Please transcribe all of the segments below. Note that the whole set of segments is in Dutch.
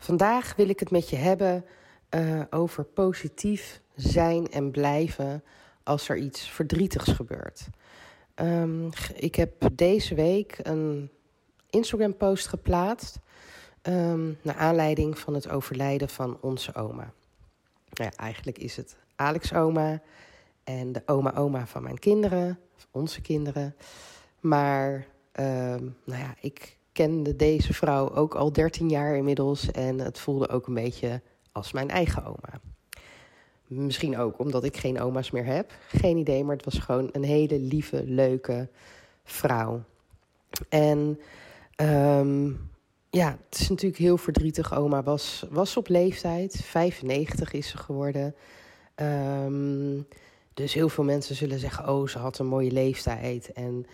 Vandaag wil ik het met je hebben uh, over positief zijn en blijven als er iets verdrietigs gebeurt. Um, ik heb deze week een Instagram-post geplaatst. Um, naar aanleiding van het overlijden van onze oma. Nou ja, eigenlijk is het Alex oma en de oma-oma van mijn kinderen, onze kinderen. Maar um, nou ja, ik kende deze vrouw ook al 13 jaar inmiddels en het voelde ook een beetje als mijn eigen oma. Misschien ook omdat ik geen oma's meer heb. Geen idee, maar het was gewoon een hele lieve, leuke vrouw. En um, ja, het is natuurlijk heel verdrietig. Oma was, was op leeftijd, 95 is ze geworden. Um, dus heel veel mensen zullen zeggen: Oh, ze had een mooie leeftijd. En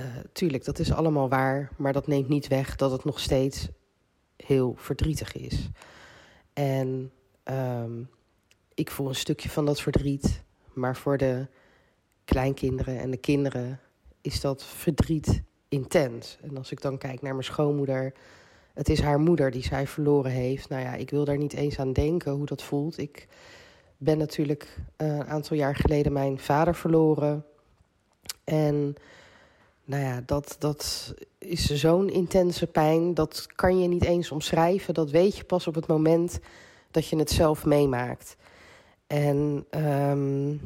uh, tuurlijk, dat is allemaal waar, maar dat neemt niet weg dat het nog steeds heel verdrietig is. En um, ik voel een stukje van dat verdriet, maar voor de kleinkinderen en de kinderen is dat verdriet intens. En als ik dan kijk naar mijn schoonmoeder, het is haar moeder die zij verloren heeft. Nou ja, ik wil daar niet eens aan denken hoe dat voelt. Ik ben natuurlijk uh, een aantal jaar geleden mijn vader verloren. En nou ja, dat, dat is zo'n intense pijn. Dat kan je niet eens omschrijven. Dat weet je pas op het moment dat je het zelf meemaakt. En um,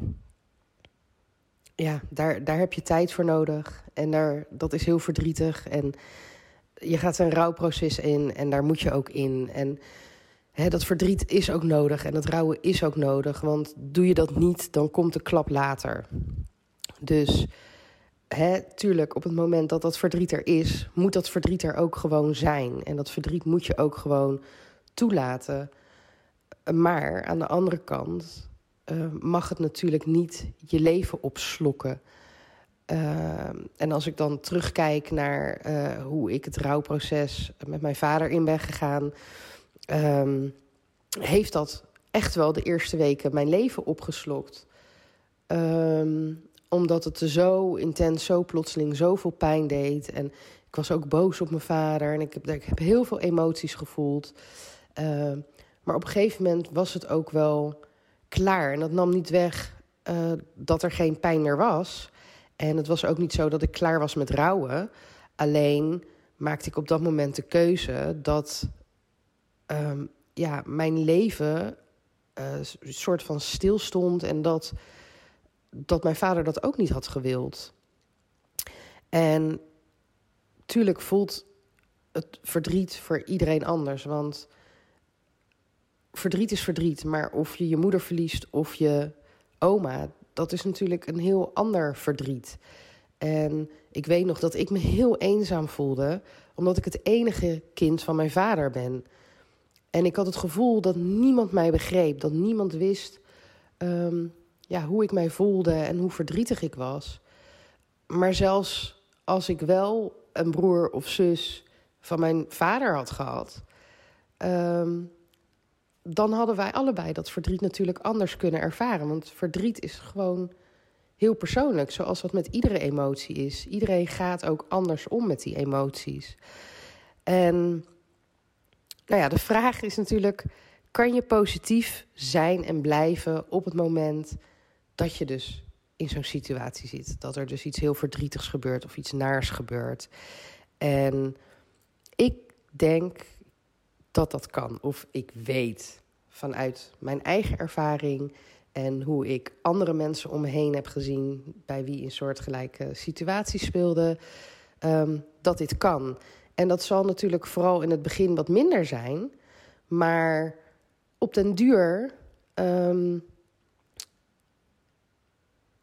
ja, daar, daar heb je tijd voor nodig. En daar, dat is heel verdrietig. En je gaat een rouwproces in en daar moet je ook in. En hè, dat verdriet is ook nodig en dat rouwen is ook nodig. Want doe je dat niet, dan komt de klap later. Dus hè, tuurlijk, op het moment dat dat verdriet er is, moet dat verdriet er ook gewoon zijn. En dat verdriet moet je ook gewoon toelaten. Maar aan de andere kant uh, mag het natuurlijk niet je leven opslokken. Uh, en als ik dan terugkijk naar uh, hoe ik het rouwproces met mijn vader in ben gegaan, um, heeft dat echt wel de eerste weken mijn leven opgeslokt. Um, omdat het zo intens, zo plotseling, zoveel pijn deed. En ik was ook boos op mijn vader en ik heb, ik heb heel veel emoties gevoeld. Uh, maar op een gegeven moment was het ook wel klaar. En dat nam niet weg uh, dat er geen pijn meer was. En het was ook niet zo dat ik klaar was met rouwen. Alleen maakte ik op dat moment de keuze dat um, ja, mijn leven een soort van stilstond en dat dat mijn vader dat ook niet had gewild. En tuurlijk voelt het verdriet voor iedereen anders. Want verdriet is verdriet. Maar of je je moeder verliest of je oma, dat is natuurlijk een heel ander verdriet. En ik weet nog dat ik me heel eenzaam voelde, omdat ik het enige kind van mijn vader ben. En ik had het gevoel dat niemand mij begreep, dat niemand wist um, ja, hoe ik mij voelde en hoe verdrietig ik was. Maar zelfs als ik wel een broer of zus van mijn vader had gehad, um, dan hadden wij allebei dat verdriet natuurlijk anders kunnen ervaren. Want verdriet is gewoon heel persoonlijk, zoals dat met iedere emotie is. Iedereen gaat ook anders om met die emoties. En nou ja, de vraag is natuurlijk: kan je positief zijn en blijven op het moment dat je dus in zo'n situatie zit. Dat er dus iets heel verdrietigs gebeurt of iets naars gebeurt. En ik denk dat dat kan. Of ik weet vanuit mijn eigen ervaring en hoe ik andere mensen om me heen heb gezien bij wie een soortgelijke situatie speelde, um, dat dit kan. En dat zal natuurlijk vooral in het begin wat minder zijn, maar op den duur um,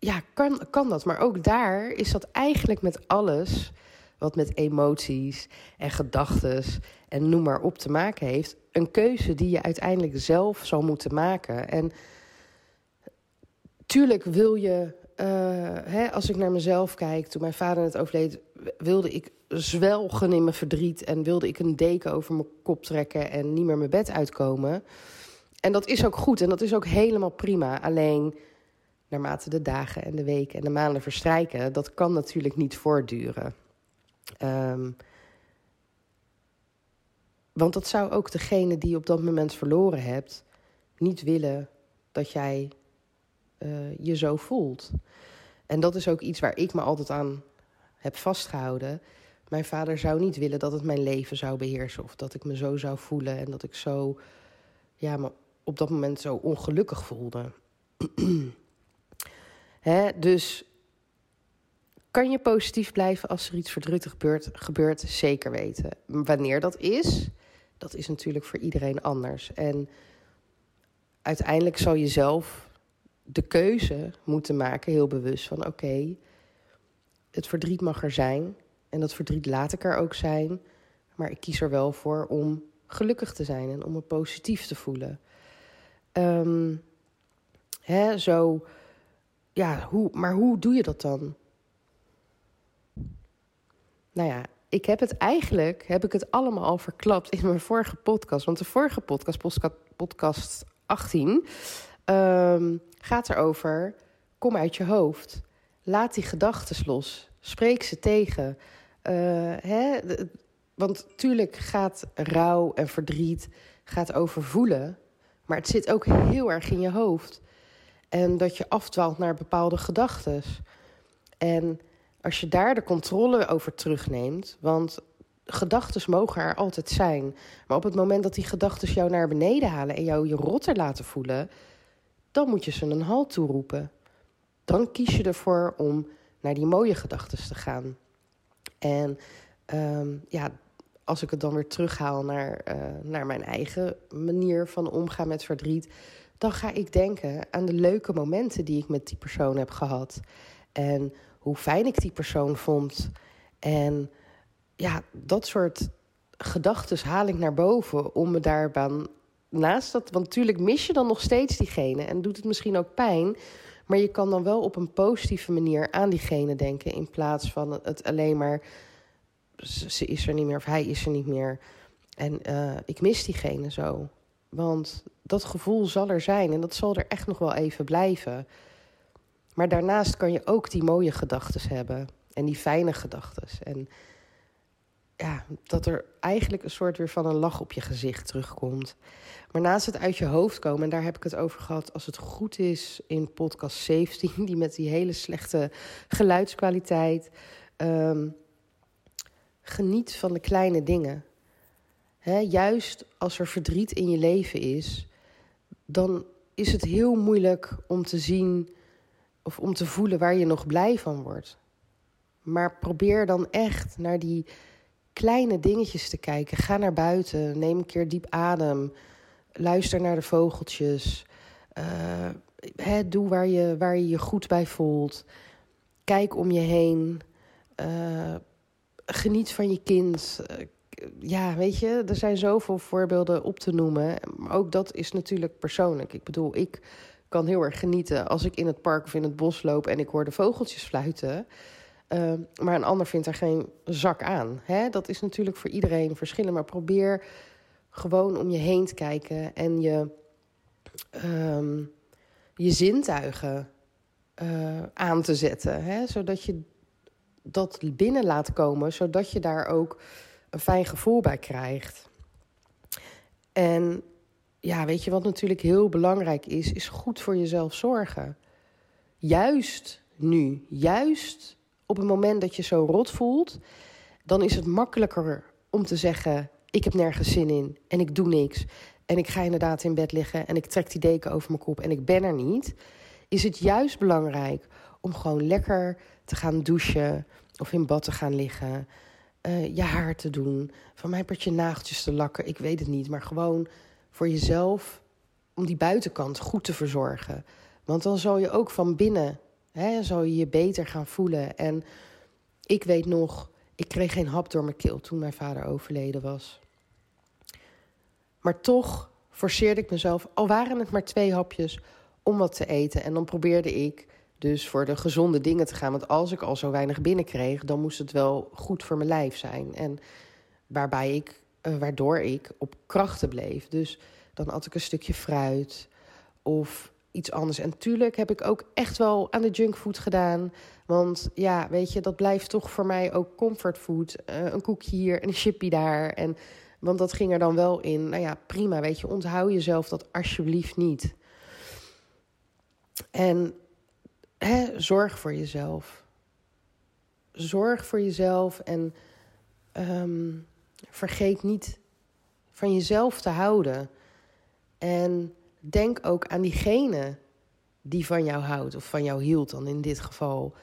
ja, kan, kan dat. Maar ook daar is dat eigenlijk met alles wat met emoties en gedachten en noem maar op te maken heeft. Een keuze die je uiteindelijk zelf zal moeten maken. En tuurlijk wil je, uh, hè, als ik naar mezelf kijk, toen mijn vader het overleed, wilde ik zwelgen in mijn verdriet en wilde ik een deken over mijn kop trekken en niet meer mijn bed uitkomen. En dat is ook goed en dat is ook helemaal prima. Alleen naarmate de dagen en de weken en de maanden verstrijken, dat kan natuurlijk niet voortduren. Um, want dat zou ook degene die je op dat moment verloren hebt, niet willen dat jij uh, je zo voelt. En dat is ook iets waar ik me altijd aan heb vastgehouden. Mijn vader zou niet willen dat het mijn leven zou beheersen. Of dat ik me zo zou voelen en dat ik zo, ja, me op dat moment zo ongelukkig voelde. Hè, dus kan je positief blijven als er iets verdrietig gebeurt, gebeurt? Zeker weten. Wanneer dat is, dat is natuurlijk voor iedereen anders. En uiteindelijk zal je zelf de keuze moeten maken, heel bewust van oké, het verdriet mag er zijn. En dat verdriet laat ik er ook zijn. Maar ik kies er wel voor om gelukkig te zijn en om me positief te voelen. Um, hè, zo, ja, hoe, maar hoe doe je dat dan? Nou ja, ik heb het eigenlijk, heb ik het allemaal al verklapt in mijn vorige podcast. Want de vorige podcast, podcast 18, um, ehm, gaat erover, kom uit je hoofd. Laat die gedachten los. Spreek ze tegen. Uh, hè? Want tuurlijk gaat rouw en verdriet gaat over voelen. Maar het zit ook heel erg in je hoofd. En dat je afdwaalt naar bepaalde gedachten. En als je daar de controle over terugneemt, want gedachten mogen er altijd zijn. Maar op het moment dat die gedachten jou naar beneden halen en jou je rotter laten voelen, dan moet je ze een halt toeroepen. Dan kies je ervoor om naar die mooie gedachten te gaan. En um, ja, als ik het dan weer terughaal naar, uh, naar mijn eigen manier van omgaan met verdriet, dan ga ik denken aan de leuke momenten die ik met die persoon heb gehad. En hoe fijn ik die persoon vond. En ja, dat soort gedachten haal ik naar boven om me daarbaan naast dat. Want natuurlijk mis je dan nog steeds diegene en doet het misschien ook pijn. Maar je kan dan wel op een positieve manier aan diegene denken. In plaats van het alleen maar. Ze is er niet meer of hij is er niet meer. En uh, ik mis diegene zo. Want dat gevoel zal er zijn en dat zal er echt nog wel even blijven. Maar daarnaast kan je ook die mooie gedachten hebben en die fijne gedachten. En ja, dat er eigenlijk een soort weer van een lach op je gezicht terugkomt. Maar naast het uit je hoofd komen, en daar heb ik het over gehad als het goed is in podcast 17, die met die hele slechte geluidskwaliteit. Um, geniet van de kleine dingen. juist als er verdriet in je leven is, dan is het heel moeilijk om te zien of om te voelen waar je nog blij van wordt. Maar probeer dan echt naar die kleine dingetjes te kijken. Ga naar buiten, neem een keer diep adem. Luister naar de vogeltjes. Uh, doe waar je, waar je je goed bij voelt. Kijk om je heen. Uh, geniet van je kind. Uh, ja, weet je, er zijn zoveel voorbeelden op te noemen. Maar ook dat is natuurlijk persoonlijk. Ik bedoel, ik kan heel erg genieten als ik in het park of in het bos loop en ik hoor de vogeltjes fluiten. Uh, maar een ander vindt er geen zak aan. Hè? Dat is natuurlijk voor iedereen verschillend. Maar probeer gewoon om je heen te kijken en je, um, je zintuigen uh, aan te zetten. Hè? Zodat je dat binnen laat komen, zodat je daar ook een fijn gevoel bij krijgt. En ja, weet je wat natuurlijk heel belangrijk is, is goed voor jezelf zorgen. Juist nu, juist op het moment dat je zo rot voelt, dan is het makkelijker om te zeggen: ik heb nergens zin in en ik doe niks. En ik ga inderdaad in bed liggen en ik trek die deken over mijn kop en ik ben er niet. Is het juist belangrijk om gewoon lekker te gaan douchen of in bad te gaan liggen. Uh, je haar te doen, van mijn partje nageltjes te lakken, ik weet het niet. Maar gewoon voor jezelf om die buitenkant goed te verzorgen. Want dan zal je ook van binnen hè, zal je je beter gaan voelen. En ik weet nog, Ik kreeg geen hap door mijn keel toen mijn vader overleden was. Maar toch forceerde ik mezelf, al waren het maar twee hapjes, om wat te eten. En dan probeerde ik dus voor de gezonde dingen te gaan. Want als ik al zo weinig binnenkreeg, dan moest het wel goed voor mijn lijf zijn. En waarbij ik, uh, waardoor ik op krachten bleef. Dus dan at ik een stukje fruit of iets anders. En tuurlijk heb ik ook echt wel aan de junkfood gedaan. Want ja, weet je, dat blijft toch voor mij ook comfortfood. Uh, een koekje hier en een chippy daar. En, want dat ging er dan wel in. Nou ja, prima, weet je, onthoud jezelf dat alsjeblieft niet. En zorg voor jezelf. Zorg voor jezelf en um, vergeet niet van jezelf te houden. En denk ook aan diegene die van jou houdt, of van jou hield dan in dit geval.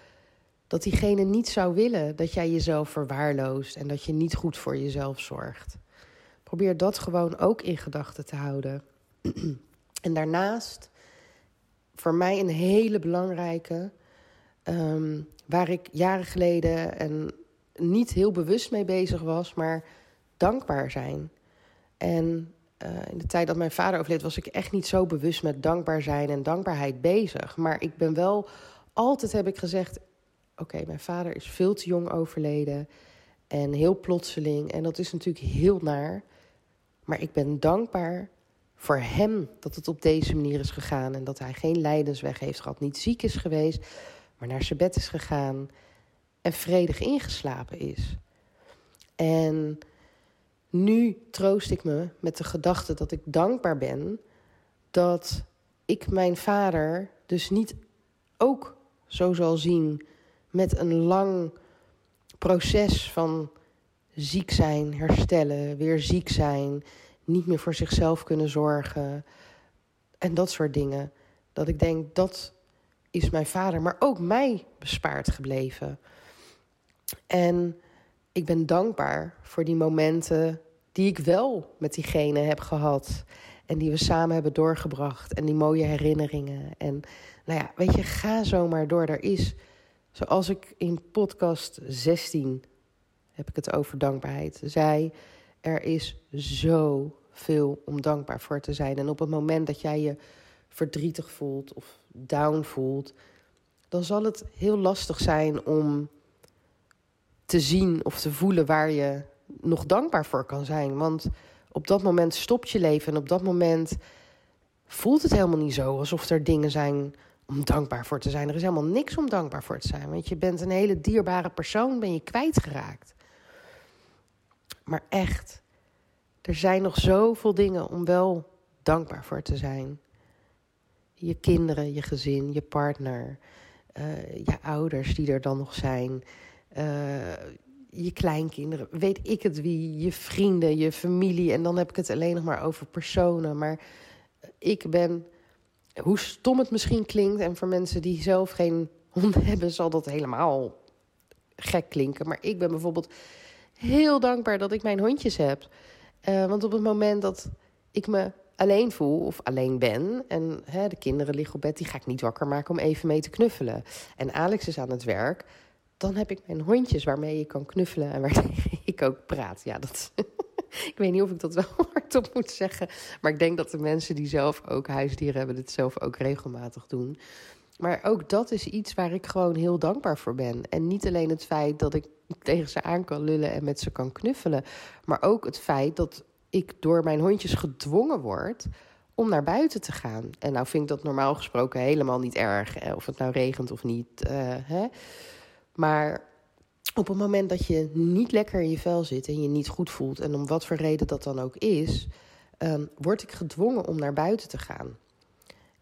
Dat diegene niet zou willen dat jij jezelf verwaarloost en dat je niet goed voor jezelf zorgt. Probeer dat gewoon ook in gedachten te houden. en daarnaast, voor mij een hele belangrijke, um, waar ik jaren geleden en niet heel bewust mee bezig was, maar dankbaar zijn. En uh, in de tijd dat mijn vader overleed, was ik echt niet zo bewust met dankbaar zijn en dankbaarheid bezig. Maar ik ben wel, altijd heb ik gezegd: Oké, mijn vader is veel te jong overleden. En heel plotseling. En dat is natuurlijk heel naar. Maar ik ben dankbaar voor hem dat het op deze manier is gegaan. En dat hij geen lijdensweg heeft gehad. Niet ziek is geweest, maar naar zijn bed is gegaan. En vredig ingeslapen is. En nu troost ik me met de gedachte dat ik dankbaar ben dat ik mijn vader dus niet ook zo zal zien met een lang proces van ziek zijn, herstellen, weer ziek zijn, niet meer voor zichzelf kunnen zorgen en dat soort dingen. Dat ik denk dat is mijn vader, maar ook mij bespaard gebleven. En ik ben dankbaar voor die momenten die ik wel met diegene heb gehad. En die we samen hebben doorgebracht. En die mooie herinneringen. En nou ja, weet je, ga zomaar door. Er is, zoals ik in podcast 16 heb ik het over dankbaarheid, zei: er is zoveel om dankbaar voor te zijn. En op het moment dat jij je verdrietig voelt of down voelt, dan zal het heel lastig zijn om te zien of te voelen waar je nog dankbaar voor kan zijn. Want op dat moment stopt je leven en op dat moment voelt het helemaal niet zo alsof er dingen zijn om dankbaar voor te zijn. Er is helemaal niks om dankbaar voor te zijn, want je bent een hele dierbare persoon, ben je kwijtgeraakt. Maar echt, er zijn nog zoveel dingen om wel dankbaar voor te zijn. Je kinderen, je gezin, je partner, uh, je ouders die er dan nog zijn, uh, je kleinkinderen, weet ik het wie, je vrienden, je familie. En dan heb ik het alleen nog maar over personen. Maar ik ben, hoe stom het misschien klinkt, en voor mensen die zelf geen hond hebben, zal dat helemaal gek klinken. Maar ik ben bijvoorbeeld heel dankbaar dat ik mijn hondjes heb. Uh, want op het moment dat ik me alleen voel of alleen ben en hè, de kinderen liggen op bed, die ga ik niet wakker maken om even mee te knuffelen. En Alex is aan het werk dan heb ik mijn hondjes waarmee je kan knuffelen en waar ik ook praat. Ja, dat. ik weet niet of ik dat wel hardop moet zeggen. Maar ik denk dat de mensen die zelf ook huisdieren hebben, dit zelf ook regelmatig doen. Maar ook dat is iets waar ik gewoon heel dankbaar voor ben. En niet alleen het feit dat ik tegen ze aan kan lullen en met ze kan knuffelen. Maar ook het feit dat ik door mijn hondjes gedwongen word om naar buiten te gaan. En nou vind ik dat normaal gesproken helemaal niet erg. Of het nou regent of niet. Uh, hè? Maar op het moment dat je niet lekker in je vel zit en je niet goed voelt, en om wat voor reden dat dan ook is, um, word ik gedwongen om naar buiten te gaan.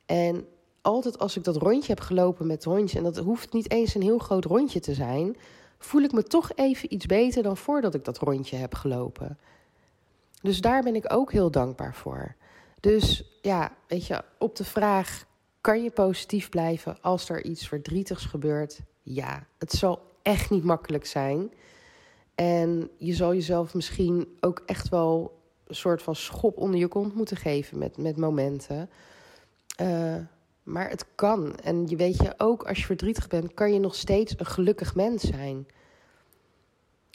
En altijd als ik dat rondje heb gelopen met het en dat hoeft niet eens een heel groot rondje te zijn, voel ik me toch even iets beter dan voordat ik dat rondje heb gelopen. Dus daar ben ik ook heel dankbaar voor. Dus ja, weet je, op de vraag: kan je positief blijven als er iets verdrietigs gebeurt? ja, het zal echt niet makkelijk zijn. En je zal jezelf misschien ook echt wel een soort van schop onder je kont moeten geven met, met momenten. Uh, maar het kan. En je weet je, ook als je verdrietig bent, kan je nog steeds een gelukkig mens zijn.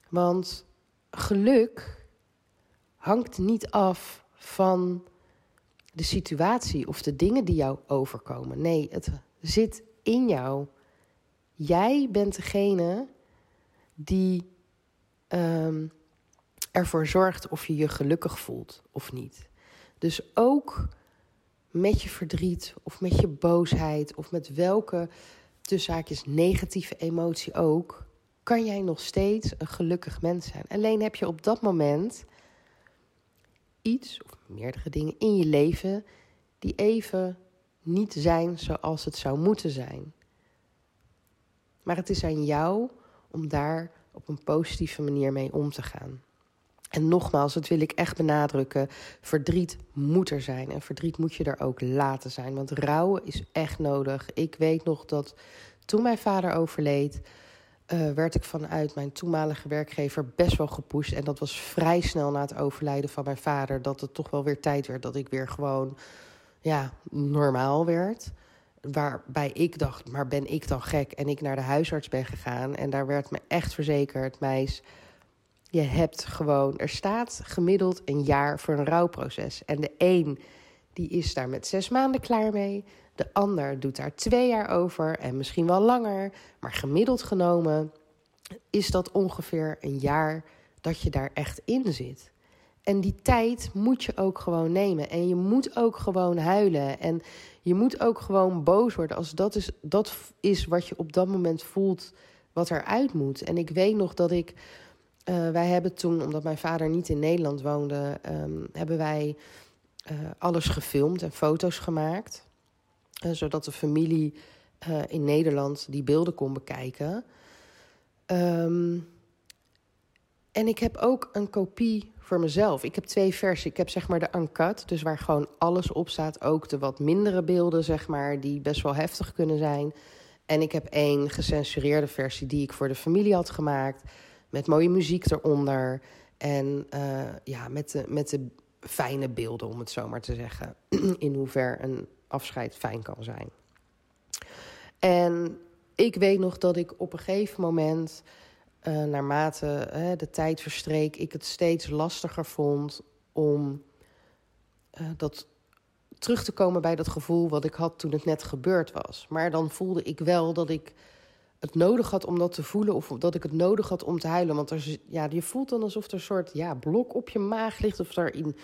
Want geluk hangt niet af van de situatie of de dingen die jou overkomen. Nee, het zit in jou. Jij bent degene die um, ervoor zorgt of je je gelukkig voelt of niet. Dus ook met je verdriet of met je boosheid of met welke tussenhaakjes negatieve emotie ook, kan jij nog steeds een gelukkig mens zijn. Alleen heb je op dat moment iets of meerdere dingen in je leven die even niet zijn zoals het zou moeten zijn. Maar het is aan jou om daar op een positieve manier mee om te gaan. En nogmaals, dat wil ik echt benadrukken. Verdriet moet er zijn. En verdriet moet je er ook laten zijn. Want rouwen is echt nodig. Ik weet nog dat toen mijn vader overleed. Uh, werd ik vanuit mijn toenmalige werkgever best wel gepusht. En dat was vrij snel na het overlijden van mijn vader. Dat het toch wel weer tijd werd dat ik weer gewoon ja, normaal werd. Waarbij ik dacht, maar ben ik dan gek? En ik naar de huisarts ben gegaan. En daar werd me echt verzekerd, meis je hebt gewoon, er staat gemiddeld een jaar voor een rouwproces. En de een die is daar met zes maanden klaar mee. De ander doet daar twee jaar over en misschien wel langer. Maar gemiddeld genomen is dat ongeveer een jaar dat je daar echt in zit. En die tijd moet je ook gewoon nemen. En je moet ook gewoon huilen. En je moet ook gewoon boos worden als dat is, dat is wat je op dat moment voelt, wat eruit moet. En ik weet nog dat ik uh, wij hebben toen, omdat mijn vader niet in Nederland woonde, um, hebben wij uh, alles gefilmd en foto's gemaakt. Uh, zodat de familie in Nederland die beelden kon bekijken. Um, en ik heb ook een kopie voor mezelf. Ik heb twee versies. Ik heb zeg maar de uncut, dus waar gewoon alles op staat. Ook de wat mindere beelden, zeg maar, die best wel heftig kunnen zijn. En ik heb één gecensureerde versie die ik voor de familie had gemaakt met mooie muziek eronder. En uh, ja, met de, met de fijne beelden, om het zo maar te zeggen. In hoever een afscheid fijn kan zijn. En ik weet nog dat ik op een gegeven moment, uh, naarmate de tijd verstreek, ik het steeds lastiger vond om dat terug te komen bij dat gevoel wat ik had toen het net gebeurd was. Maar dan voelde ik wel dat ik het nodig had om dat te voelen of dat ik het nodig had om te huilen. Want er, ja, je voelt dan alsof er een soort ja, blok op je maag ligt of er in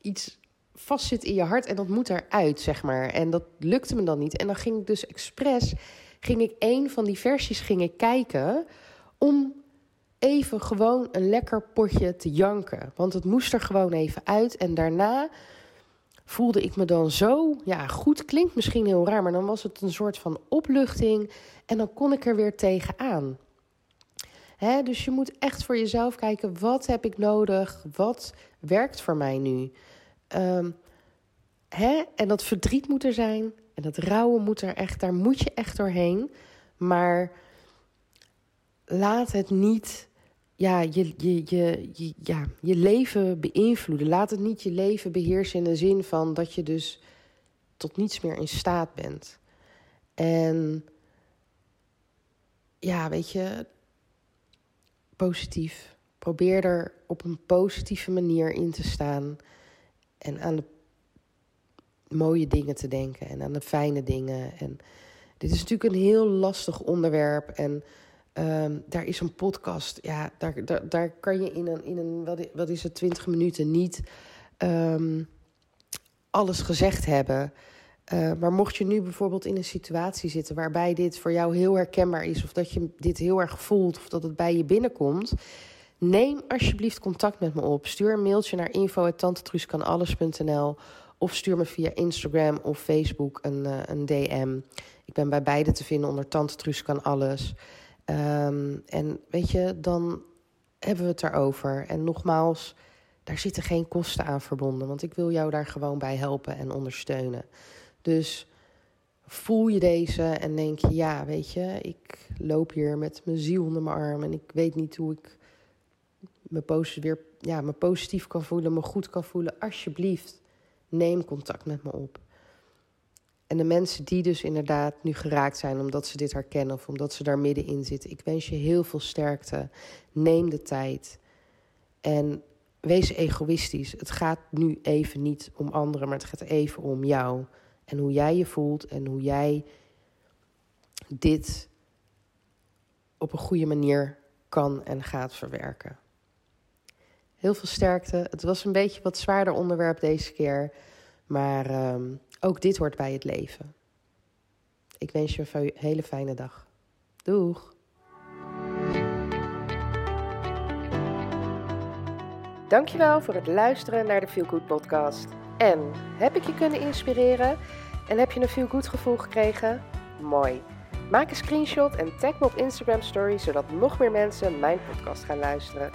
iets vastzit in je hart en dat moet eruit, zeg maar. En dat lukte me dan niet. En dan ging ik dus expres, ging ik een van die versies ging ik kijken om even gewoon een lekker potje te janken. Want het moest er gewoon even uit en daarna voelde ik me dan zo, ja, goed klinkt misschien heel raar, maar dan was het een soort van opluchting en dan kon ik er weer tegenaan. Hè, dus je moet echt voor jezelf kijken, wat heb ik nodig? Wat werkt voor mij nu? Um, hè? En dat verdriet moet er zijn en dat rouwen moet er echt, daar moet je echt doorheen. Maar laat het niet ja, je, je, je, je, ja, je leven beïnvloeden. Laat het niet je leven beheersen in de zin van dat je dus tot niets meer in staat bent. En ja, weet je, positief. Probeer er op een positieve manier in te staan en aan de mooie dingen te denken en aan de fijne dingen. En dit is natuurlijk een heel lastig onderwerp en Um, daar is een podcast. Ja, daar, daar, daar kan je in een, in een wat, is het, 20 minuten niet um, alles gezegd hebben. Uh, maar mocht je nu bijvoorbeeld in een situatie zitten waarbij dit voor jou heel herkenbaar is, of dat je dit heel erg voelt, of dat het bij je binnenkomt, neem alsjeblieft contact met me op. Stuur een mailtje naar info.tantetruuskanalles.nl of stuur me via Instagram of Facebook een, uh, een DM. Ik ben bij beide te vinden onder Tante. Um, en weet je, dan hebben we het erover. En nogmaals, daar zitten geen kosten aan verbonden. Want ik wil jou daar gewoon bij helpen en ondersteunen. Dus voel je deze en denk je, ja, weet je, ik loop hier met mijn ziel onder mijn arm. En ik weet niet hoe ik me, weer, ja, me positief kan voelen, me goed kan voelen. Alsjeblieft, neem contact met me op. En de mensen die dus inderdaad nu geraakt zijn omdat ze dit herkennen of omdat ze daar middenin zitten, ik wens je heel veel sterkte. Neem de tijd en wees egoïstisch. Het gaat nu even niet om anderen, maar het gaat even om jou en hoe jij je voelt en hoe jij dit op een goede manier kan en gaat verwerken. Heel veel sterkte. Het was een beetje wat zwaarder onderwerp deze keer, maar ehm, ook dit hoort bij het leven. Ik wens je een hele fijne dag. Doeg! Dankjewel voor het luisteren naar de Feel Good podcast. En heb ik je kunnen inspireren? En heb je een Feel Good gevoel gekregen? Mooi. Maak een screenshot en tag me op Instagram Story, zodat nog meer mensen mijn podcast gaan luisteren.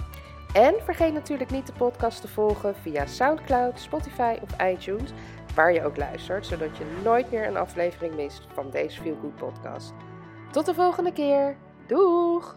En vergeet natuurlijk niet de podcast te volgen via SoundCloud, Spotify of iTunes, waar je ook luistert, zodat je nooit meer een aflevering mist van deze Feel Good podcast. Tot de volgende keer. Doeg!